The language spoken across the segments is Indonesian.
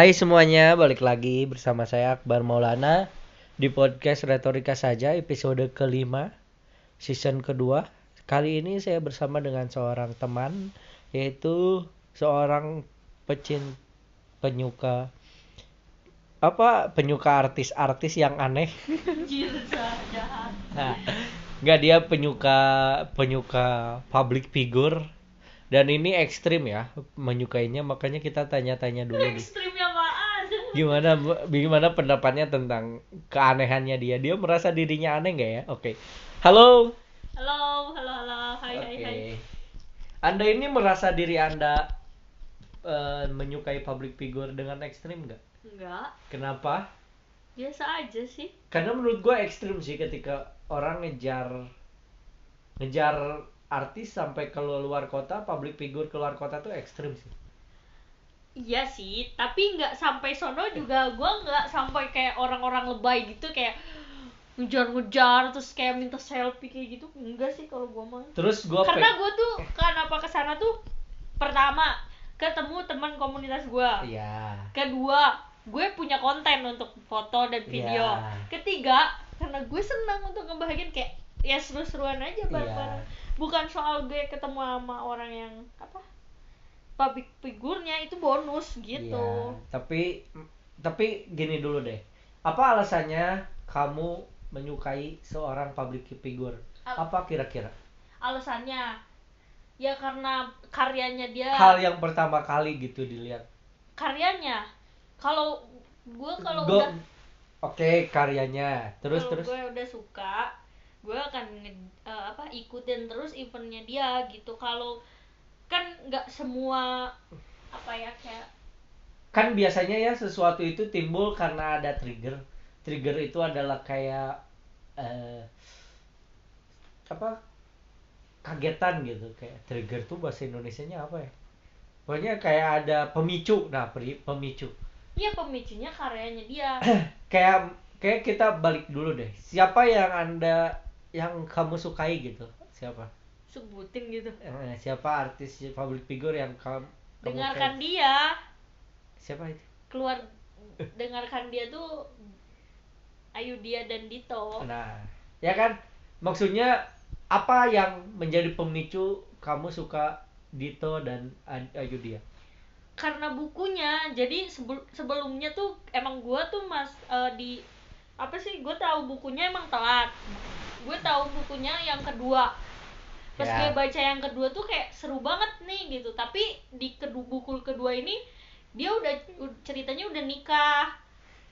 Hai semuanya, balik lagi bersama saya Akbar Maulana di podcast Retorika Saja episode kelima season kedua. Kali ini saya bersama dengan seorang teman yaitu seorang pecin penyuka apa penyuka artis-artis yang aneh. Nah, nggak dia penyuka penyuka public figure dan ini ekstrim ya menyukainya makanya kita tanya-tanya dulu nih. Gimana gimana pendapatnya tentang keanehannya dia? Dia merasa dirinya aneh nggak ya? Oke. Halo. Halo, halo, halo. Hai, hai, oke. hai. anda ini merasa diri anda eh, menyukai public figure dengan ekstrim nggak? Enggak, kenapa? Biasa aja sih. karena menurut gue ekstrim sih ketika orang ngejar ngejar artis sampai ke luar kota public figure keluar kota tuh ekstrim sih Iya sih, tapi nggak sampai sono juga gua nggak sampai kayak orang-orang lebay gitu kayak ngejar-ngejar terus kayak minta selfie kayak gitu enggak sih kalau gua mah. Terus gue karena gua tuh kenapa ke sana tuh pertama ketemu teman komunitas gua. Iya. Kedua gue punya konten untuk foto dan video. Iya. ketiga karena gue senang untuk ngebahagiain kayak ya seru-seruan aja bareng-bareng. Iya. bukan soal gue ketemu sama orang yang apa public figurnya itu bonus gitu Iya, tapi tapi gini dulu deh. Apa alasannya kamu menyukai seorang public figure? Al- Apa kira-kira? alasannya ya karena karyanya dia Hal yang pertama kali gitu dilihat. karyanya kalau gue kalau Go- udah Oke, karyanya. Terus terus. gue udah suka gue akan eh, apa ikutin terus eventnya dia gitu kalau kan nggak semua apa ya kayak Kan biasanya ya sesuatu itu timbul karena ada trigger. Trigger itu adalah kayak eh apa? kagetan gitu kayak trigger tuh bahasa Indonesianya apa ya? Pokoknya kayak ada pemicu. Nah, pemicu. ya pemicunya karyanya dia kayak kayak kita balik dulu deh siapa yang anda yang kamu sukai gitu siapa sebutin gitu. Eh, siapa artis public figure yang kamu kamu dengarkan kayak- dia. Siapa itu? Keluar dengarkan dia tuh Ayu dia dan Dito. Nah ya kan? Maksudnya apa yang menjadi pemicu kamu suka Dito dan Ayu dia karena bukunya. Jadi sebel- sebelumnya tuh emang gua tuh mas eh, di apa sih? Gue tahu bukunya emang telat. Gue tahu bukunya yang kedua pas Ya. gue baca yang kedua tuh kayak seru banget nih gitu. Tapi di kedua buku kedua ini dia udah ceritanya udah nikah.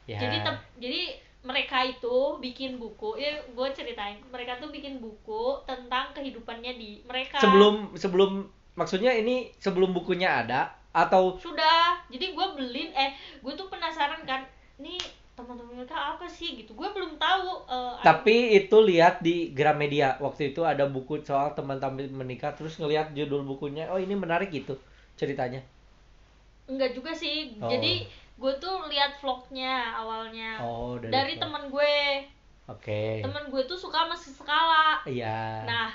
Ya. Jadi tep- jadi mereka itu bikin buku ya gue ceritain mereka tuh bikin buku tentang kehidupannya di mereka. Sebelum sebelum maksudnya ini sebelum bukunya ada atau sudah. Jadi gue beli eh gue tuh penasaran kan nih teman-teman mereka apa sih gitu. Gue belum tahu eh, ada- Tapi itu lihat di Gramedia. Waktu itu ada buku soal teman-teman menikah terus ngelihat judul bukunya. Oh ini menarik gitu ceritanya. enggak juga sih. Oh. jadi gue tuh lihat vlognya awalnya. Oh dari, dari teman gue. Oke. teman gue tuh suka masih skala. Iya. nah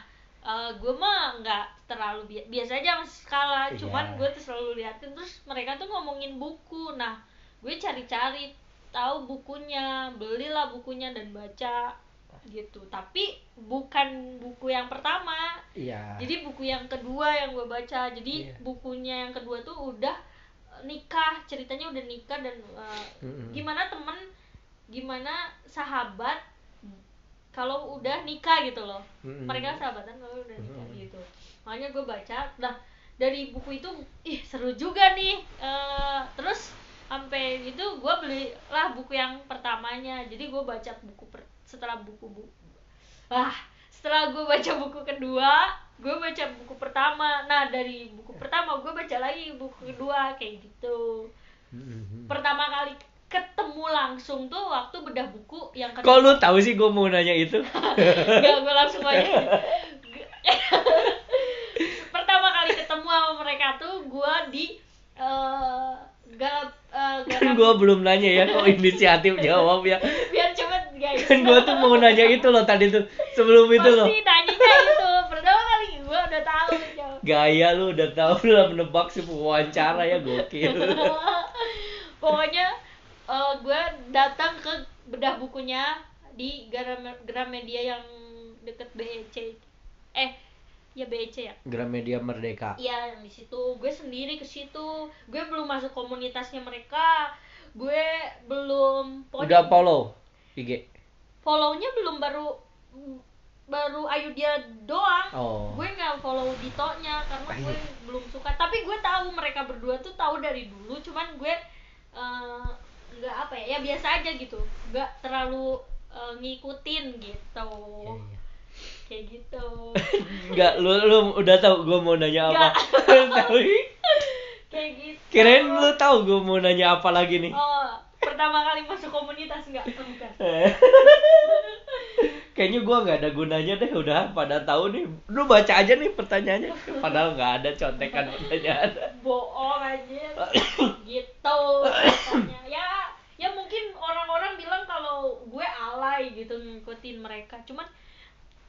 gue mah nggak terlalu bi- biasa aja masih skala. Iya. cuman gue tuh selalu liatin. Terus mereka tuh ngomongin buku. Nah gue cari-cari tahu bukunya belilah bukunya dan baca gitu tapi bukan buku yang pertama Iya. jadi buku yang kedua yang gue baca jadi Iya. bukunya yang kedua tuh udah eh, nikah ceritanya udah nikah dan eh, Mm-mm. gimana temen gimana sahabat kalau udah nikah gitu loh Mm-mm. mereka sahabatan kalau udah nikah Mm-mm. gitu makanya gue baca nah dari buku itu ih seru juga nih Eh, terus sampai itu gue belilah buku yang pertamanya. Jadi gue baca buku per- setelah buku bu ah setelah gue baca buku kedua gue baca buku pertama. Nah dari buku pertama gue baca lagi buku kedua kayak gitu. Mm-mm. pertama kali ketemu langsung tuh waktu bedah buku yang Kok kedua lu tahu sih gue mau nanya itu? Gak, gue langsung aja. Pertama kali ketemu sama mereka tuh gue di gak, eh, kan gue belum nanya ya kok inisiatif jawab ya. Biar cepet guys Kan gue tuh mau nanya itu loh tadi tuh sebelum itu loh. Pasti nanyanya itu Pertama kali gue udah tahu jawab. Gaya lu udah tahu lah menebak si wawancara ya gokil. pokoknya eh, gue datang ke bedah bukunya di Gram- Gramedia yang deket BEC eh ya BEC ya. Gramedia Merdeka. Iya yang di situ. Gue sendiri ke situ. Gue belum masuk komunitasnya mereka. Gue belum Udah follow IG. follownya belum baru baru Ayu dia doang. Oh. gue nggak follow Dito-nya karena Ah, gue belum suka. Tapi gue tahu mereka berdua tuh tahu dari dulu cuman gue eh, nggak apa ya ya biasa aja gitu. Nggak terlalu eh, ngikutin gitu. Iya, iya. Kayak gitu Enggak, lu lu udah tahu gue mau nanya apa. Kayak gitu kirain lu tahu gue mau nanya apa lagi nih. oh pertama kali masuk komunitas nggak Oh, bukan Kayaknya gua nggak ada gunanya deh, udah pada tahu nih. Lu baca aja nih pertanyaannya. Padahal nggak ada contekan pertanyaan. bohong aja gitu katanya. ya ya mungkin orang-orang bilang kalau gue alay gitu ngikutin mereka cuman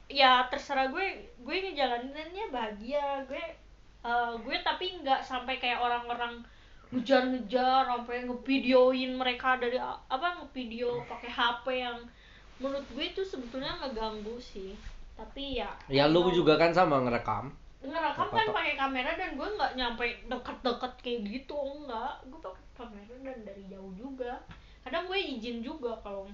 ya terserah gue gue ngejalaninnya bahagia gue eh, gue tapi nggak sampai kayak orang-orang ngejar-ngejar sampai ngevideoin mereka dari apa ngevideo pakai HP yang menurut gue itu sebetulnya ngeganggu sih. Tapi ya Ya lu juga kan sama ngerekam. ngerekam kan pakai kamera dan gue nggak nyampe deket-deket kayak gitu enggak. Gue pakai kamera dan dari jauh juga. Kadang gue izin juga kalau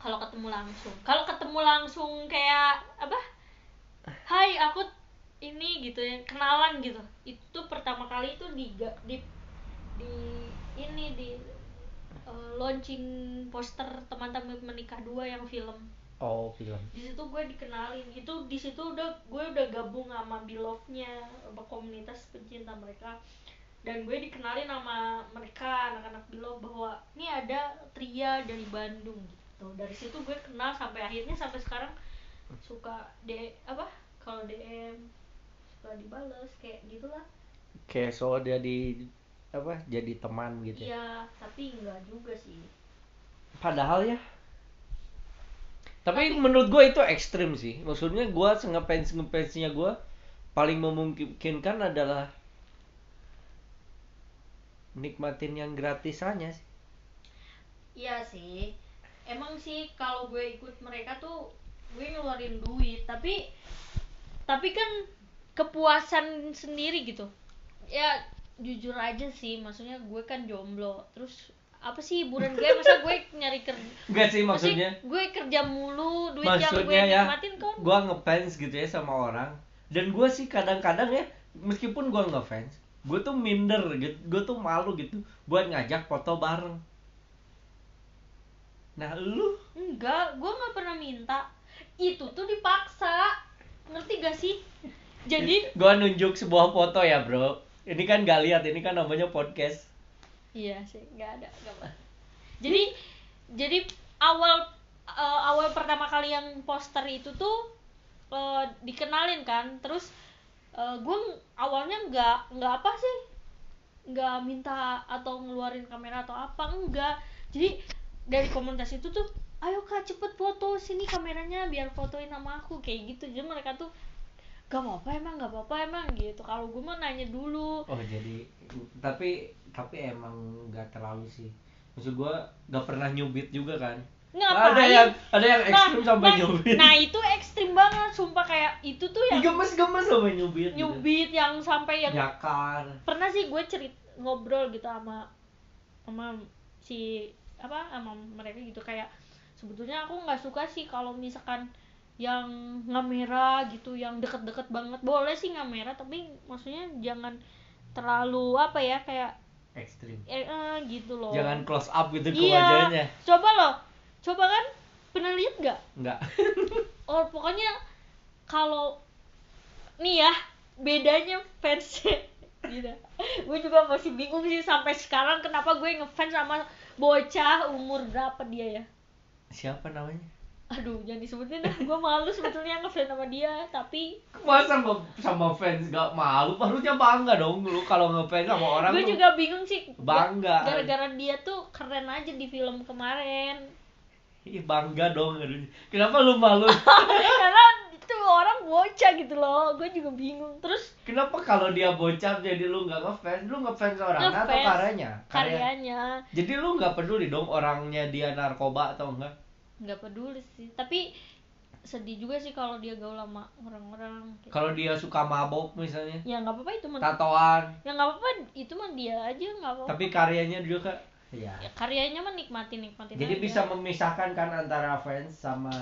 kalau ketemu langsung. Kalau ketemu langsung kayak apa? Hai aku ini gitu ya kenalan gitu. Itu pertama kali itu di di di ini di eh, launching poster teman-teman menikah dua yang film. Oh, film. di situ gue dikenalin. Itu di situ udah gue udah gabung sama Beloved-nya sama komunitas pencinta mereka. Dan gue dikenalin sama mereka anak-anak Beloved bahwa ini ada Tria dari Bandung gitu dari situ gue kenal sampai akhirnya sampai sekarang suka de apa kalau DM suka dibales kayak gitulah Kayak so jadi apa? Jadi teman gitu. ya. iya tapi enggak juga sih Padahal ya. Tapi, menurut gue itu ekstrim sih. Maksudnya gue ngefans ngefansnya gue paling memungkinkan adalah nikmatin yang gratisannya sih. Iya sih. Emang sih kalau gue ikut mereka tuh gue ngeluarin duit, tapi tapi kan kepuasan sendiri gitu. Ya jujur aja sih, maksudnya gue kan jomblo. Terus apa sih hiburan gue masa gue nyari kerja Enggak sih maksudnya. gue kerja mulu duit yang gue maksudnya ya nikmatin kan gue ngefans gitu ya sama orang dan gue sih kadang-kadang ya meskipun gue ngefans gue tuh minder gitu gue tuh malu gitu buat ngajak foto bareng nah lu? Enggak gue nggak pernah minta. Itu tuh dipaksa. Ngerti gak sih? Jadi gue nunjuk sebuah foto ya bro. Ini kan gak lihat ini kan namanya podcast. Iya sih, nggak ada, nggak apa. Jadi, jadi awal eh, awal pertama kali yang poster itu tuh eh, dikenalin kan, terus gue awalnya nggak nggak apa sih, nggak minta atau ngeluarin kamera atau apa, enggak. Jadi dari komunitas itu tuh, ayo kak cepet foto sini kameranya biar fotoin sama aku kayak gitu. Jadi mereka tuh gak apa-apa emang gak apa-apa emang gitu. Kalau gue mau nanya dulu. Oh jadi tapi tapi emang nggak terlalu sih. Maksud gue nggak pernah nyubit juga kan? Ngapain? ada yang ada yang ekstrim sampai nah, nyubit. nah itu ekstrim banget sumpah. Kayak itu tuh yang gemes-gemes sampai nyubit gitu. nyubit yang sampai yang nyakar pernah sih gue cerit ngobrol gitu sama sama si apa sama mereka gitu. Kayak sebetulnya aku nggak suka sih kalau misalkan yang ngamera gitu yang deket-deket banget. Boleh sih ngamera tapi maksudnya jangan terlalu apa ya kayak ekstrim. Eh, eh, gitu loh. Jangan close up gitu ke iya. wajahnya coba loh. Coba kan pernah lihat nggak? Enggak oh pokoknya kalau nih ya bedanya fans gitu. Gue juga masih bingung sih sampai sekarang kenapa gue ngefans sama bocah umur berapa dia ya? Siapa namanya? Aduh jangan disebutin dah. Gue malu sebetulnya ngefans sama dia tapi masa sama, sama fans gak malu? Harusnya bangga dong. Lu kalau ngefans sama orang gue juga bingung sih. Bangga. gara-gara dia tuh keren aja di film kemarin. Ih, bangga dong. Kenapa lu malu? Karena itu orang bocah gitu loh gue juga bingung terus Kenapa kalau dia bocah jadi lu nggak ngefans? Lu ngefans orangnya atau Ngefans. karyanya? Karya. karyanya Jadi lu nggak peduli dong orangnya dia narkoba atau enggak? nggak peduli sih tapi sedih juga sih kalau dia gaul sama orang-orang kayak- Kalau dia suka mabok misalnya, ya nggak apa-apa itu mah tatoan, ya nggak apa-apa itu mah dia aja nggak apa-apa tapi karyanya juga ya. ya, karyanya mah nikmatin nikmatin Jadi aja. bisa memisahkan kan antara fans sama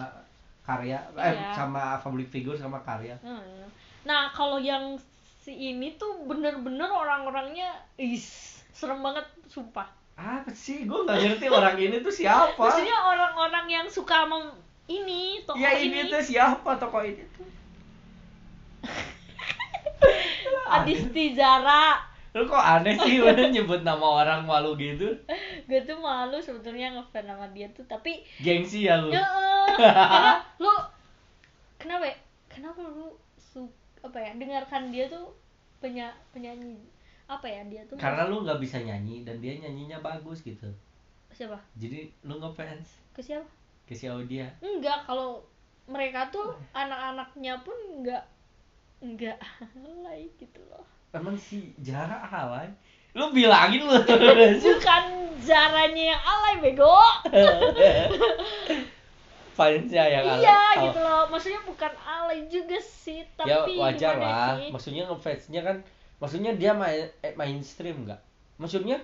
karya, eh Iya. sama public figure sama karya. Hmm. nah kalau yang si ini tuh bener-bener orang-orangnya is serem banget sumpah Apa sih? Gue nggak ngerti orang ini tuh siapa. maksudnya orang-orang yang suka sama ini tokoh Ya ini, ini tuh siapa tokoh ini tuh? Adisti Zara Lu kok aneh sih udah nyebut nama orang malu gitu? gue tuh malu sebetulnya ngefans sama dia tuh tapi Gengsi ya lu. ya karena lu kenapa ya? kenapa lu su apa ya dengarkan dia tuh penya penyanyi apa ya dia tuh Karena lu nggak bisa nyanyi dan dia nyanyinya bagus gitu. siapa Jadi lu ngefans ke siapa ke si Audia. enggak kalau mereka tuh anak-anaknya pun enggak enggak alay gitu loh Emang si Jara alay? Lu bilangin lu. bukan zaranya yang alay bego. Fansnya yang alay. iya Kalau- gitu loh. Maksudnya bukan alay juga sih tapi ya wajar lah. sih? maksudnya ngefansnya kan maksudnya dia main eh, mainstream nggak? Maksudnya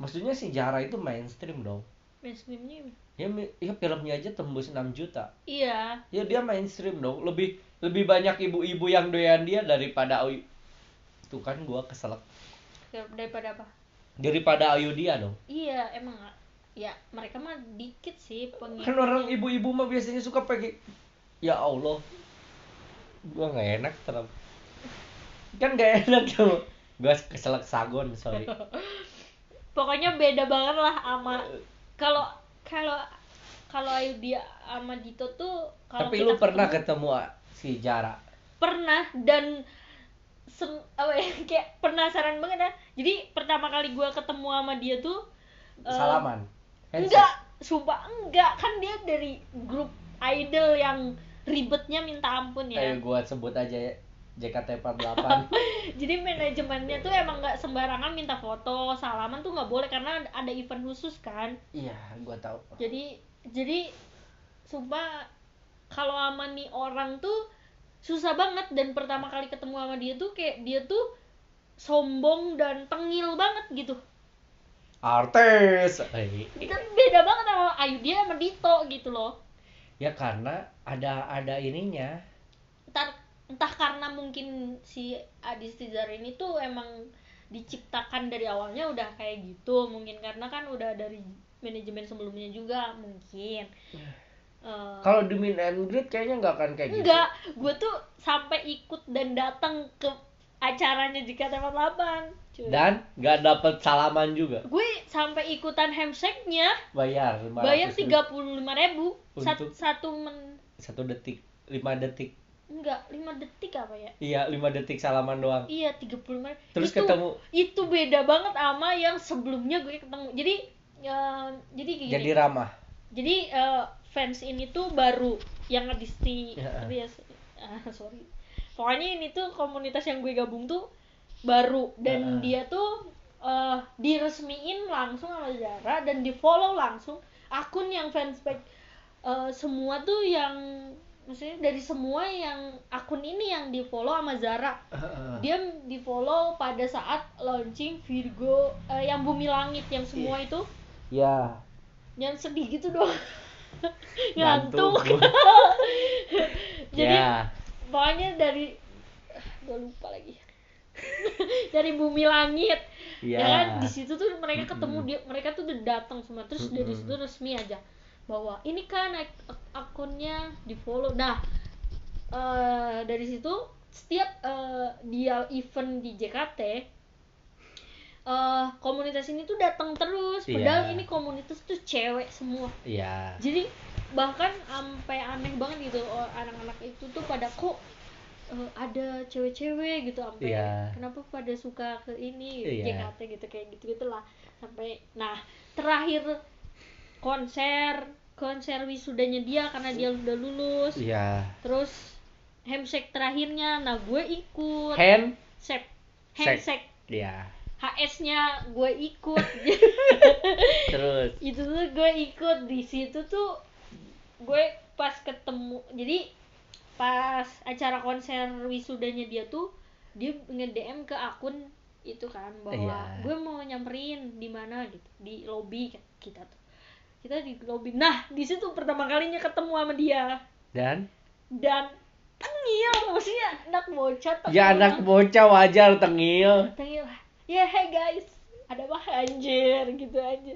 maksudnya si Jara itu mainstream dong. Mainstreamnya ya, ya filmnya aja tembus 6 juta. Iya. Ya dia mainstream dong. Lebih lebih banyak ibu-ibu yang doyan dia daripada tuh kan gua keselak. Kayak daripada apa? Daripada Ayu dia dong. Iya emang ya mereka mah dikit sih pengikut kan orang ibu-ibu mah biasanya suka pakai ya Allah gua nggak enak terus kan nggak enak tuh. Gua keselak sagon sorry. Pokoknya beda banget lah sama kalau kalau kalau Ayu dia sama Dito tuh kalau Tapi lu pernah ketemu- ketemu ah, si Jara? pernah dan sem apa ya kayak penasaran banget ya jadi pertama kali gua ketemu sama dia tuh eh, Salaman. Handshake. enggak sumpah enggak kan dia dari grup idol yang ribetnya minta ampun ya Ayo gua sebut aja ya. JKT48. jadi manajemennya tuh emang nggak sembarangan minta foto salaman tuh nggak boleh karena ada event khusus kan iya, gua tahu. jadi jadi sumpah kalau sama nih orang tuh susah banget. Dan pertama kali ketemu sama dia tuh kayak dia tuh sombong dan tengil banget gitu. Artis. Kan beda banget sama Ayu dia sama Dito gitu loh. Ya karena ada ada ininya. entar entah karena mungkin si Adis Tizar ini tuh emang diciptakan dari awalnya udah kayak gitu. Mungkin karena kan udah dari manajemen sebelumnya juga mungkin Eh, Kalau di meet and greet kayaknya nggak akan kayak gitu. enggak gue tuh sampai ikut dan datang ke acaranya JKT48 cuy. Dan nggak dapet salaman juga. gue sampai ikutan handshake-nya Bayar 500 bayar tiga puluh lima ribu. Satu, satu men. satu detik, lima detik. enggak lima detik apa ya? Iya, lima detik salaman doang. iya tiga puluh lima Terus itu, ketemu? itu beda banget sama yang sebelumnya gue ketemu. Jadi ya, jadi gini. Jadi ramah. jadi eh, fans ini tuh baru yang ngedisti Ya. ya. ah, sorry pokoknya ini tuh komunitas yang gue gabung tuh baru dan Ya. dia tuh eh, diresmiin langsung sama Zara dan di follow langsung akun yang fanspage eh, semua tuh yang maksudnya dari semua yang akun ini yang di follow sama Zara dia di follow pada saat launching Virgo eh, yang Bumi Langit yang semua itu ya. yang sedih gitu doang Ngantuk. jadi ya. pokoknya dari gue lupa lagi dari bumi langit Ya. ya kan di situ tuh mereka ketemu dia mereka tuh udah datang semua terus dari Mm-mm. situ resmi aja bahwa ini kan ak- ak- akunnya di follow nah eh, dari situ setiap eh, dia event di JKT eh, komunitas ini tuh datang terus padahal Iya. ini komunitas tuh cewek semua Iya. jadi bahkan sampai aneh banget gitu anak-anak itu tuh pada kok eh, ada cewek-cewek gitu sampai Iya. kenapa pada suka ke ini Iya. JKT gitu kayak gitu gitulah sampai nah terakhir konser konser wisudanya dia karena dia udah lulus Iya. terus handshake terakhirnya nah gue ikut hand Sep. Handshake ya HS-nya gue ikut. Terus? Itu tuh gue ikut. Di situ tuh gue pas ketemu jadi pas acara konser wisudanya dia tuh dia nge DM ke akun itu kan bahwa Iya. gue mau nyamperin di mana gitu di lobby kita tuh. Kita di lobby. Nah di situ pertama kalinya ketemu sama dia. Dan? Dan tengil maksudnya anak bocah tengil. ya anak bocah wajar tengil. Tengil ya hey guys. Ada apa anjir gitu aja.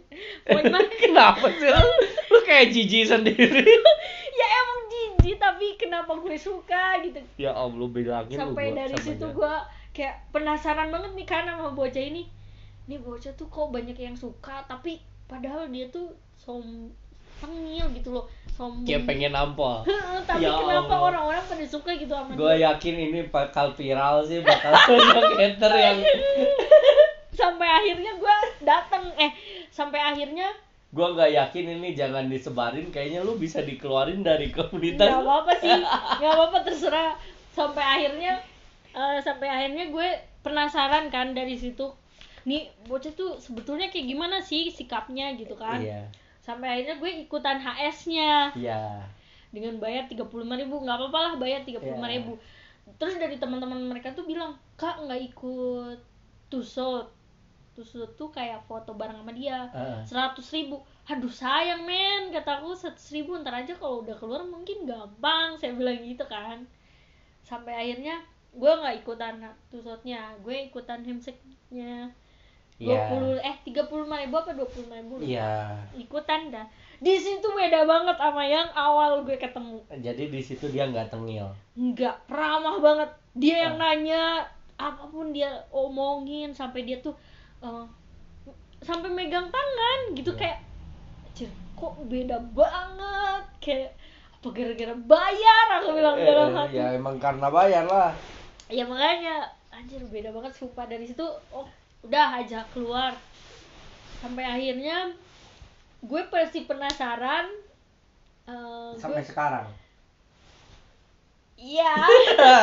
Pokoknya kenapa sih? Lu, lu kayak jijik sendiri. Ya emang jijik tapi kenapa gue suka gitu. Ya allah bilangin lu sampai gua dari situ gue kayak penasaran banget nih kan sama bocah ini. Ini bocah tuh kok banyak yang suka tapi padahal dia tuh som tengil gitu loh sombong. Kayak pengen nampol. Tapi Ya kenapa orang-orang pada suka gitu sama gue yakin ini bakal viral sih bakal banyak hater yang sampai akhirnya gue dateng eh sampai akhirnya gue nggak yakin ini jangan disebarin kayaknya lu bisa dikeluarin dari nggak komunitas apa-apa sih nggak apa-apa terserah. Sampai akhirnya eh, sampai akhirnya gue penasaran kan dari situ. Nih bocah tuh sebetulnya kayak gimana sih sikapnya gitu kan? Iya sampai akhirnya gue ikutan HS-nya iya. Dengan bayar tiga puluh ribu. Nggak apa-apa lah bayar tiga puluh ribu. Terus dari teman-teman mereka tuh bilang kak nggak ikut tusot tusot tuh kayak foto bareng sama dia. Seratus ribu. Aduh sayang men. Kataku seratus ribu ntar aja kalau udah keluar mungkin gampang. Saya bilang gitu kan. Sampai akhirnya gue nggak ikutan tusotnya gue ikutan handshake-nya dua Iya. puluh eh tiga puluh ribu apa dua puluh ribu lupa. iya. Ikutan dah. Di situ beda banget sama yang awal gue ketemu. Jadi di situ dia nggak tengil? Nggak ramah banget. Dia yang Ah. nanya apa pun dia omongin sampai dia tuh eh, sampai megang tangan gitu Iya. kayak "Anjir, kok beda banget? Kayak apa gara-gara bayar? Aku bilang Eh, dalam eh, hati. ya emang karena bayar lah. Ya makanya anjir beda banget. Sumpah dari situ oh udah aja keluar. Sampai akhirnya gue pasti penasaran eh, sampai gue sekarang? Iya.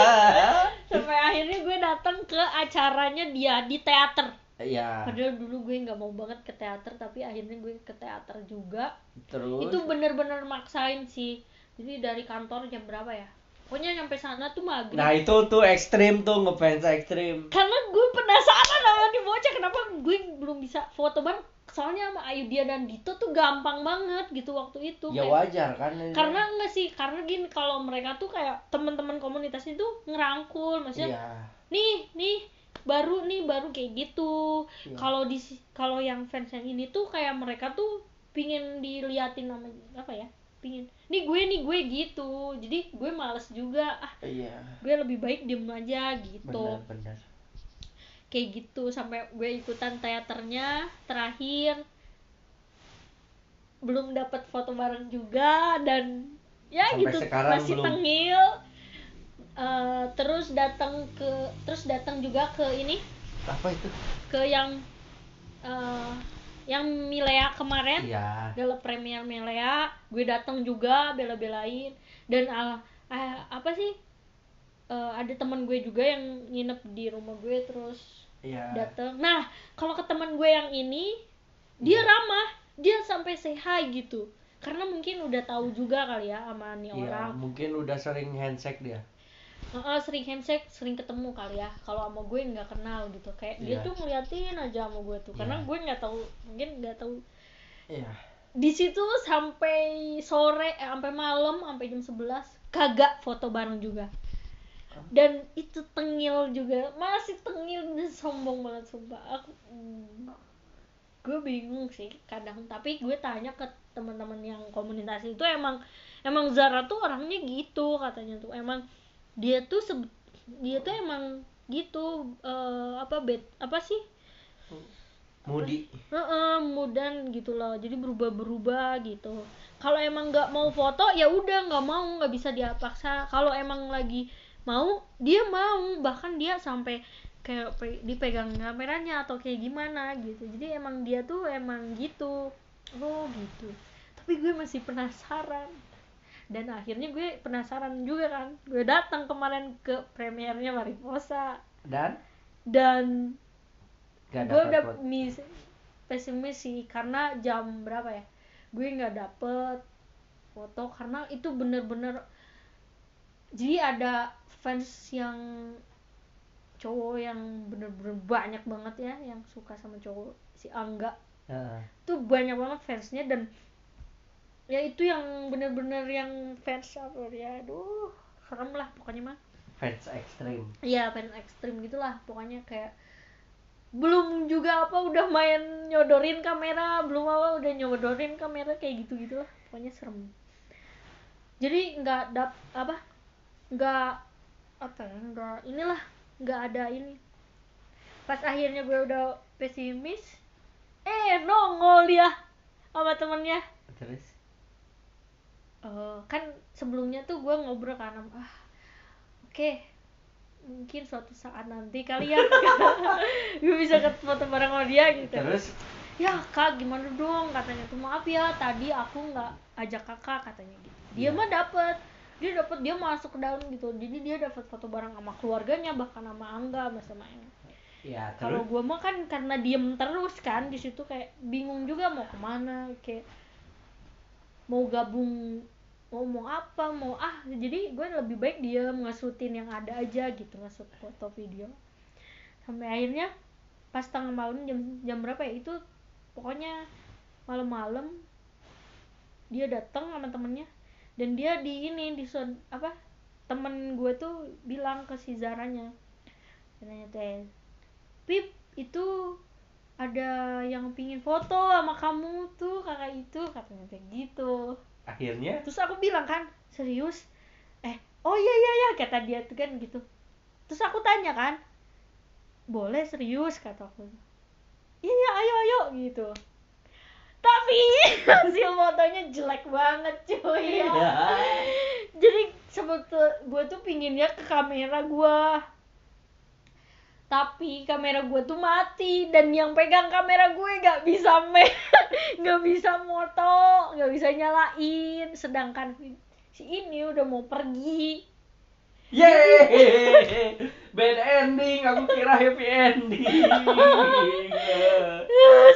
Sampai akhirnya gue datang ke acaranya dia di teater. Iya. Padahal dulu gue nggak mau banget ke teater tapi akhirnya gue ke teater juga. Terus? Itu bener-bener maksain sih. Jadi dari kantor jam berapa ya pokoknya nyampe sana tuh maghrib. Nah itu tuh ekstrim tuh ngefans ekstrim. Karena gue penasaran sama nih bocah kenapa gue belum bisa foto bareng. Soalnya sama Ayu dia dan Dito tuh gampang banget gitu waktu itu ya Kayak- wajar kan karena enggak sih karena gini kalau mereka tuh kayak teman-teman komunitas itu ngerangkul maksudnya iya. Nih nih baru nih baru kayak gitu. Iya. kalau di kalau yang fans yang ini tuh kayak mereka tuh pingin diliatin sama apa ya pingin nih gue nih gue gitu. Jadi gue males juga ah iya. gue lebih baik diem aja gitu. Benar benar. Kayak gitu sampai gue ikutan teaternya terakhir. Belum dapat foto bareng juga dan ya Sampai gitu masih belum. tengil. Eh, terus datang ke terus datang juga ke ini. Apa itu? Ke yang eh, yang Milea kemarin iya. Gala premier Milea gue datang juga bela-belain. Dan ah, ah, apa sih? Eh, ada teman gue juga yang nginep di rumah gue terus iya. datang nah kalau ke teman gue yang ini dia ramah. Dia sampai hi gitu. Karena mungkin udah tahu juga kali ya sama nih iya orang. mungkin udah sering handshake dia Heeh, sering handshake sering ketemu kali ya. Kalau sama gue nggak kenal gitu. Kayak dia Iya. tuh ngeliatin aja sama gue tuh. Karena Iya. gue nggak tahu mungkin nggak tahu. Iya. Di situ sampai sore eh, sampai malam sampai jam 11 kagak foto bareng juga. Dan itu tengil juga. Masih tengil dan sombong banget sumpah. Aku hmm, gue bingung sih kadang. Tapi gue tanya ke teman-teman yang komunitas itu emang emang Zara tuh orangnya gitu katanya tuh. Emang dia tuh dia tuh emang gitu eh, apa bet apa sih? Mudi. Heeh, mudan gitu loh jadi berubah-berubah gitu. Kalau emang nggak mau foto ya udah nggak mau nggak bisa dia paksa kalau emang lagi mau dia mau. Bahkan dia sampai kayak pe- dipegang kameranya atau kayak gimana gitu. Jadi emang dia tuh emang gitu. Oh gitu. Tapi gue masih penasaran dan akhirnya gue penasaran juga kan. Gue datang kemarin ke premiernya Mariposa. Dan? Dan gak gue udah mis pesimis sih karena jam berapa ya? Gue nggak dapet foto karena itu bener-bener jadi ada fans yang cowok yang bener-bener banyak banget ya yang suka sama cowok si Angga. Heeh. tuh banyak banget fansnya dan ya itu yang bener-bener yang fans apa ya? Aduh serem lah pokoknya mah. Fans ekstrim. Iya fans ekstrim gitulah pokoknya kayak belum juga apa udah main nyodorin kamera belum apa udah nyodorin kamera kayak gitu gitulah. Pokoknya serem. Jadi nggak dap apa? Nggak apa ya? Nggak inilah nggak ada ini. Pas akhirnya gue udah pesimis eh nongol dia sama temennya. Terus Eh, kan sebelumnya tuh gue ngobrol kan ah oke mungkin suatu saat nanti kali ya. Gue bisa ketemu bareng sama dia gitu. Terus? Ya kak gimana dong? Katanya tuh maaf ya tadi aku nggak ajak kakak katanya gitu. Dia Iya. mah dapet. Dia dapet dia masuk ke dalam gitu. Jadi dia dapat foto bareng sama keluarganya bahkan sama Angga sama yang ya kalau gue mah kan karena diem terus kan di situ kayak bingung juga mau ke mana kayak mau gabung mau apa mau ah. Jadi gue lebih baik dia ngasutin yang ada aja gitu ngasut foto video. Sampai akhirnya pas tengah malam jam jam berapa ya itu pokoknya malam-malam dia datang sama temennya. Dan dia di ini di apa temen gue tuh bilang ke si Zaranya. Katanya teh Pip itu ada yang pingin foto sama kamu tuh kakak itu? Katanya kayak gitu akhirnya? Terus aku bilang kan serius? Eh oh iya iya iya kata dia tuh kan gitu. Terus aku tanya kan boleh serius? kata aku. Iya iya ayo ayo gitu. Tapi hasil fotonya jelek banget cuy. Ya. jadi sebetul gue tuh pinginnya ke kamera gue tapi kamera gue tuh mati dan yang pegang kamera gue gak bisa me nggak bisa moto nggak bisa nyalain sedangkan si ini udah mau pergi Yeay, bad ending. Aku kira happy ending.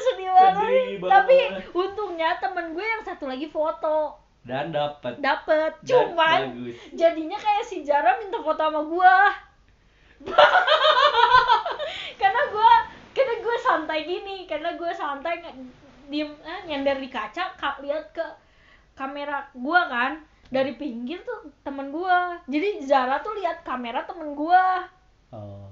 sedih banget Sedih banget. tapi untungnya temen gue yang satu lagi foto Dan dapat. dapet Dan cuman bagus. jadinya kayak si Jara minta foto sama gua karena gua karena gue santai gini karena gue santai diem eh, nyender di kaca ka- lihat ke kamera gua kan dari pinggir tuh temen gua jadi Zara tuh lihat kamera temen gua Oh.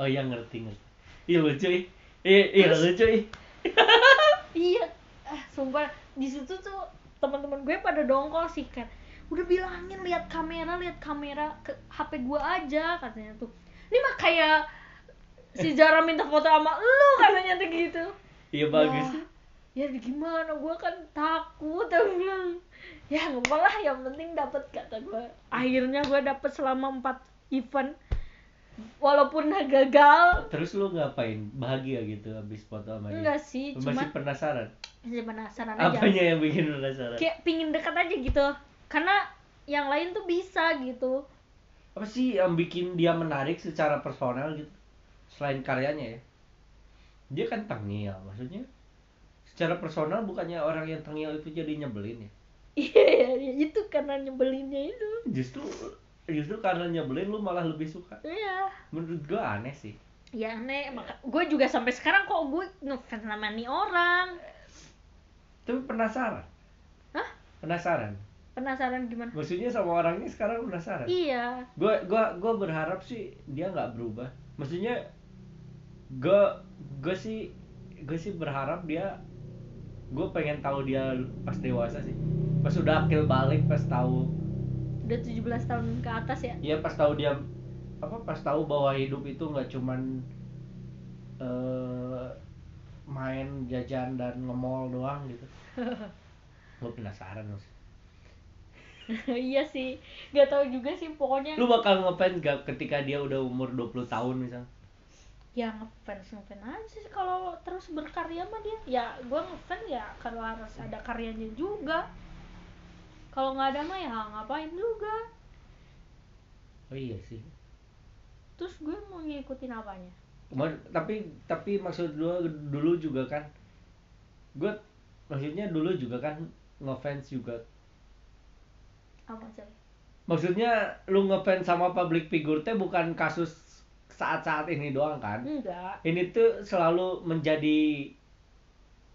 Oh iya ngerti ngerti. Iya lucu ih. Iya, iya lucu ih. iya ah sumpah di situ tuh teman-teman gue pada dongkol sih kan udah bilangin lihat kamera lihat kamera ke HP gua aja katanya tuh ini mah kayak si Zara minta foto sama lu katanya tuh gitu Iya bagus. ya, ya gimana gua kan takut aku bilang ya nggak lah yang penting dapat kata gua akhirnya gua dapat selama empat event walaupun gagal Terus lu ngapain? Bahagia gitu habis foto sama dia? enggak sih Lu cuma Masih penasaran? masih penasaran aja Apanya yang bikin penasaran? kayak pingin dekat aja gitu karena yang lain tuh bisa gitu Apa sih yang bikin dia menarik secara personal gitu? Selain karyanya ya? Dia kan tengil, maksudnya secara personal bukannya orang yang tengil itu jadi nyebelin ya? iya iya, itu karena nyebelinnya itu Justru justru karena nyebelin lu malah lebih suka. iya Menurut gua aneh sih. ya aneh maka gue juga sampai sekarang kok gue ngefans sama nih orang Tapi penasaran. Hah? Penasaran. Penasaran gimana Maksudnya sama orangnya sekarang penasaran. iya Gue gua gua berharap sih dia nggak berubah. Maksudnya gue gue sih gue sih berharap dia gue pengen tahu dia pas dewasa sih. Pas udah akil balik, pas tahu udah 17 tahun ke atas ya ya pas tahu dia apa pas tahu bahwa hidup itu nggak cuman eh main jajan dan nge-mall doang gitu. gue penasaran loh. iya sih. Gak tahu juga sih pokoknya Lu bakal ngefans gak ketika dia udah umur 20 tahun misal? ya ngefans ngefans aja sih. Kalau terus berkarya mah dia ya gue ngefans ya kalau harus ada karyanya juga. Kalau nggak ada mah ya ngapain juga. Oh iya sih. Terus gue mau ngikutin apanya? Ma- tapi tapi maksud dulu dulu juga kan gue maksudnya dulu juga kan ngefans juga apa maksudnya lu ngefans sama public figure teh bukan kasus saat-saat ini doang kan? Enggak. Ini tuh selalu menjadi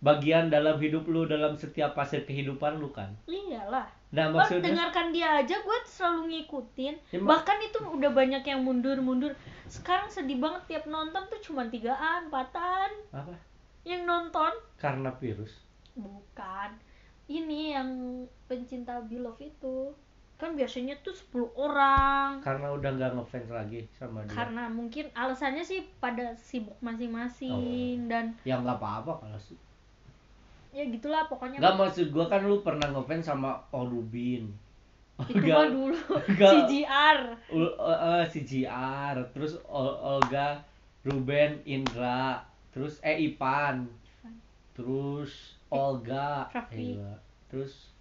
bagian dalam hidup lu dalam setiap fase kehidupan lu kan? Iyalah nah Bang, maksudnya dengarkan dia aja gue selalu ngikutin. Ya, bahkan itu udah banyak yang mundur-mundur. Sekarang sedih banget tiap nonton tuh cuma tigaan empatan. Apa? Yang nonton? Karena virus. Bukan. Ini yang pencinta Beloved itu kan biasanya tuh 10 orang. Karena udah nggak ngefans lagi sama dia. Karena mungkin alasannya sih pada sibuk Oh. masing-masing dan ya nggak apa-apa kalau su- ya gitulah pokoknya nggak maksud gua kan lu pernah ngefans sama Orubin itu mah dulu. Enggak. CGR Ul- eh, eh, si JR terus Ol- Olga Ruben Indra. Terus eh Ipan. Terus Olga. Raffi. eh, terus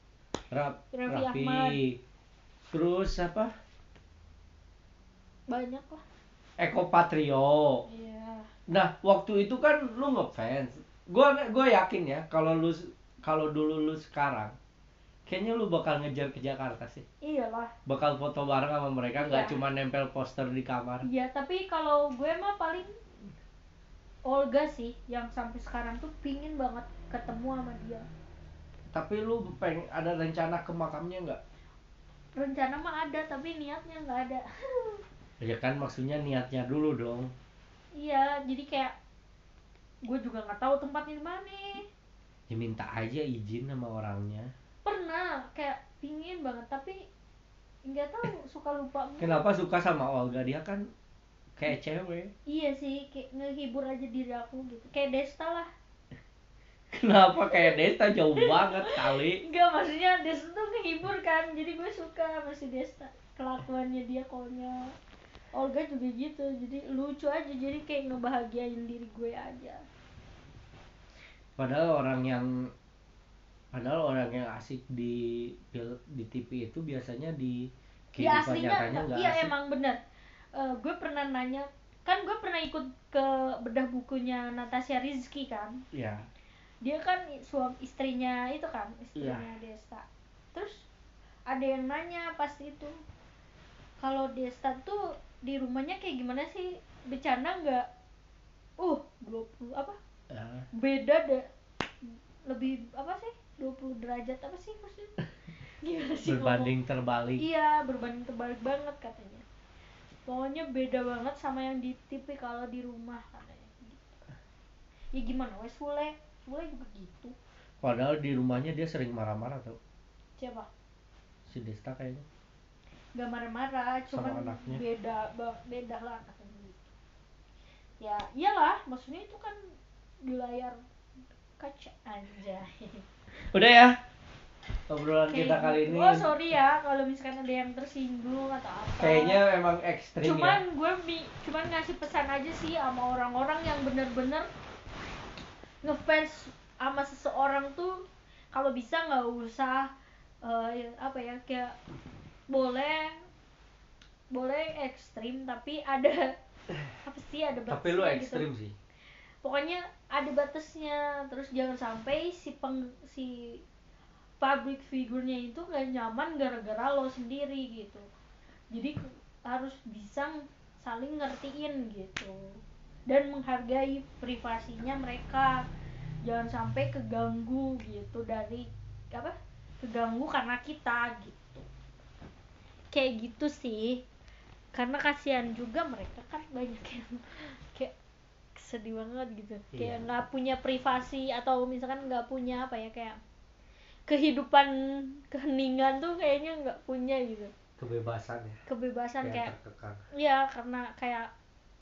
Rap, Raffi Raffi. Ahmad. Terus apa? Banyak lah. Eko Patrio. Iya. Nah waktu itu kan lu ngefans. Gua gua yakin ya kalau lu kalau dulu lu sekarang kayaknya lu bakal ngejar ke Jakarta sih. Iyalah bakal foto bareng sama mereka nggak Iya. cuma nempel poster di kamar. Iya tapi kalau gue mah paling Olga sih yang sampai sekarang tuh pingin banget ketemu sama dia. Tapi lu peng ada rencana ke makamnya nggak rencana mah ada tapi niatnya nggak ada. Ya kan maksudnya niatnya dulu dong. Iya jadi kayak gue juga nggak tahu tempatnya di mana. Ya minta aja izin sama orangnya. Pernah kayak pingin banget tapi nggak tahu suka lupa. kenapa suka sama Olga? Dia kan kayak cewek. Iya sih kayak ngehibur aja diri aku gitu. Kayak Desta lah kenapa kayak Desta jauh banget kali? Enggak maksudnya Desta tuh ngehibur kan jadi gue suka masih Desta. Kelakuannya dia konyol. Olga juga gitu jadi lucu aja jadi kayak ngebahagiain diri gue aja. Padahal orang yang padahal orang yang asik di di TV itu biasanya di Iya kehidupan aslinya nyatanya nggak iya asik. emang bener. Eh, gue pernah nanya kan gue pernah ikut ke bedah bukunya Natasha Rizky kan? Ya dia kan suami istrinya itu kan istrinya Iya. Desta. Terus ada yang nanya pas itu kalau Desta tuh di rumahnya kayak gimana sih? Bercanda nggak? Uh 20 apa? Beda deh lebih apa sih? 20 derajat apa sih maksudnya? Gimana sih ngomong? berbanding terbalik. Iya berbanding terbalik banget katanya. Pokoknya beda banget sama yang di TV kalau di rumah katanya. Gitu. ya gimana wes Sule Sule juga gitu padahal di rumahnya dia sering marah-marah tuh siapa? Si Desta kayaknya. Nggak marah-marah cuman anaknya. beda beda lah katanya gitu. Ya iyalah maksudnya itu kan di layar kaca aja. Udah ya obrolan kita Kayak kali ini. Oh sorry ya kalau misalkan ada yang tersinggung atau apa. Kayaknya emang ekstrim cuman ya gue cuman ngasih pesan aja sih sama orang-orang yang bener-bener ngefans sama seseorang tuh kalau bisa nggak usah eh, apa ya kayak boleh boleh ekstrim tapi ada apa sih ada batasnya tapi lu gitu. ekstrim sih. Pokoknya ada batasnya terus jangan sampai si peng si public figurnya itu gak nyaman gara-gara lo sendiri gitu. Jadi harus bisa saling ngertiin gitu dan menghargai privasinya mereka. Jangan sampai keganggu gitu dari apa keganggu karena kita gitu. Kayak gitu sih. Karena kasihan juga mereka kan banyak yang kayak sedih banget gitu. Kayak Iya. nggak punya privasi atau misalkan nggak punya apa ya kayak kehidupan keheningan tuh kayaknya nggak punya gitu. Kebebasan ya. Kebebasan kayak terkekang. Iya karena kayak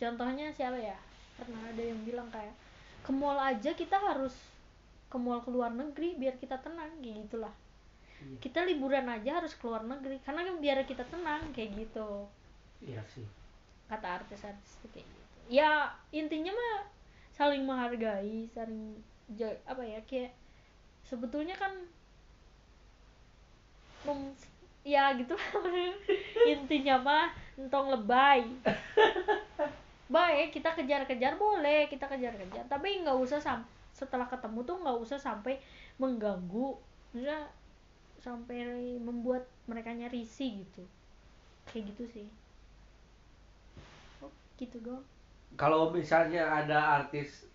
contohnya siapa ya pernah ada yang bilang kayak ke mall aja kita harus ke mall ke luar negeri biar kita tenang kayak gitulah. Iya. kita liburan aja harus ke luar negeri karena kan biar kita tenang kayak gitu. Iya sih. Kata artis-artis tuh kayak gitu. Ya intinya mah saling menghargai saling apa ya kayak sebetulnya kan mem- ya gitu. Intinya mah entong lebay baik kita kejar-kejar boleh kita kejar-kejar. Tapi nggak usah sam setelah ketemu tuh nggak usah sampai mengganggu maksudnya sampai membuat mereka risih gitu. Kayak gitu sih. Oh, gitu doang kalau misalnya ada artis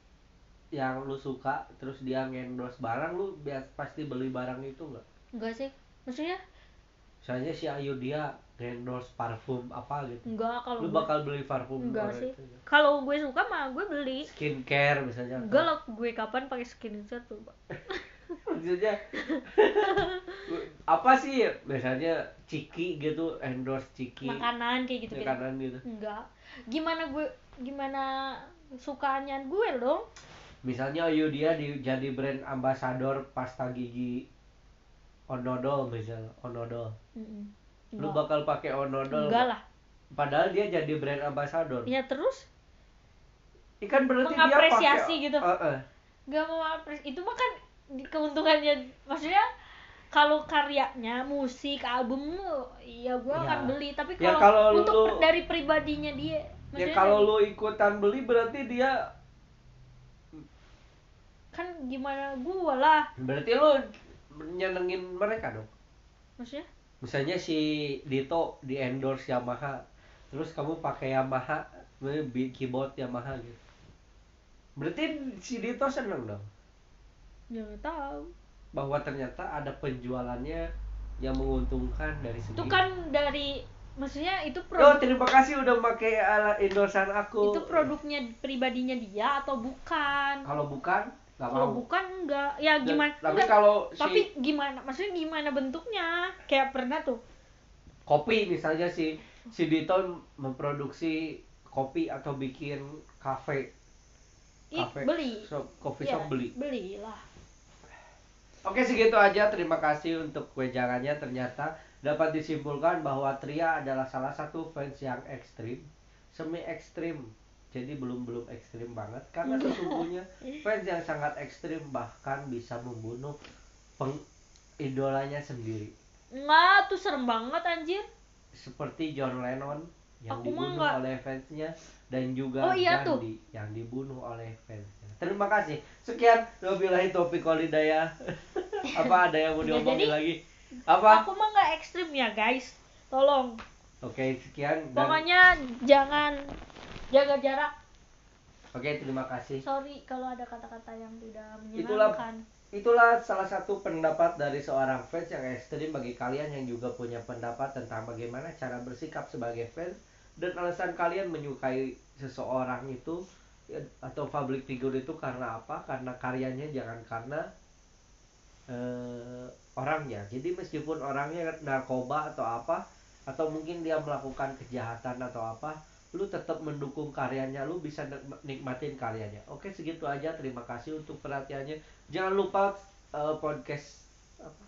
yang lu suka terus dia ngendorse barang lu bias pasti beli barang itu nggak? Enggak sih. Maksudnya? Misalnya si Ayu dia ngendorse parfum apa gitu. Enggak kalau lu gue- bakal beli parfum enggak sih. itu nggak? kalau gue suka mah gue beli. Skincare misalnya. Enggak lah gue kapan pakai skincare tuh Pak? maksudnya apa sih misalnya Ciki gitu endorse Ciki. Makanan kayak gitu makanan gitu. Enggak. Gimana gue gimana sukaannya gue dong? Misalnya Ayu dia di, jadi brand ambassador pasta gigi Onodol misalnya Onodol. Mm-mm. Lu bakal pakai Onodol enggak lah. Padahal dia jadi brand ambassador. Ya terus? Ikan berarti Mengapresiasi dia pakai gitu. Heeh. nggak mau apres itu mah kan keuntungannya maksudnya kalau karyanya musik album iya gue Ya. akan beli. Tapi Ya, kalau lu- untuk lu- dari pribadinya dia ya kalau dari- lu ikutan beli berarti dia kan gimana gue lah. Berarti lu nyenengin mereka dong? Maksudnya misalnya si Dito di endorse Yamaha terus kamu pakai Yamaha keyboard Yamaha gitu. Berarti si Dito seneng dong? Ya tahu. Bahwa ternyata ada penjualannya yang menguntungkan dari segi itu kan dari maksudnya itu produk terima kasih udah pakai ala endorsean aku. Itu produknya pribadinya dia atau bukan? Kalau bukan nggak kalau mau. bukan enggak ya Dan- gimana? tapi enggak, kalau tapi si gimana? Maksudnya gimana bentuknya? Kayak pernah tuh. Kopi misalnya si si Dito memproduksi kopi atau bikin kafe. Kafe beli. shop coffee Ya, shop beli. belilah. Oke segitu aja. Terima kasih untuk wejangannya. Ternyata dapat disimpulkan bahwa Tria adalah salah satu fans yang ekstrim semi ekstrim jadi belum belum ekstrim banget karena sesungguhnya fans yang sangat ekstrim bahkan bisa membunuh peng idolanya sendiri enggak tuh serem banget anjir seperti John Lennon yang Aku dibunuh nggak. oleh fansnya dan juga Oh, iya tuh. Gandhi yang dibunuh oleh fansnya. Terima kasih. Sekian wabillahi taufiq walhidayah. Apa ada yang mau diomongin jadi- lagi? Apa? aku mah nggak ekstrim ya guys tolong Oke, sekian dan pokoknya jangan jaga jarak Oke, terima kasih. sorry kalau ada kata-kata yang tidak Itulah- menyenangkan Itulah salah satu pendapat dari seorang fans yang ekstrim bagi kalian yang juga punya pendapat tentang bagaimana cara bersikap sebagai fans dan alasan kalian menyukai seseorang itu ya, atau public figure itu karena apa? Karena karyanya jangan karena eh, orangnya. Jadi meskipun orangnya narkoba atau apa atau mungkin dia melakukan kejahatan atau apa, lu tetap mendukung karyanya, lu bisa nik- nikmatin karyanya. Oke, segitu aja. Terima kasih untuk perhatiannya. Jangan lupa eh, podcast apa?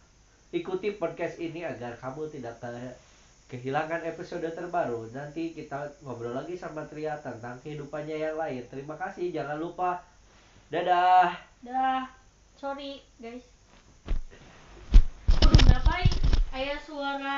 Ikuti podcast ini agar kamu tidak ke- kehilangan episode terbaru. Nanti kita ngobrol lagi sama Tria tentang kehidupannya yang lain. Terima kasih. Jangan lupa. Dadah. dah sorry guys Aduh, ngapain ayah suara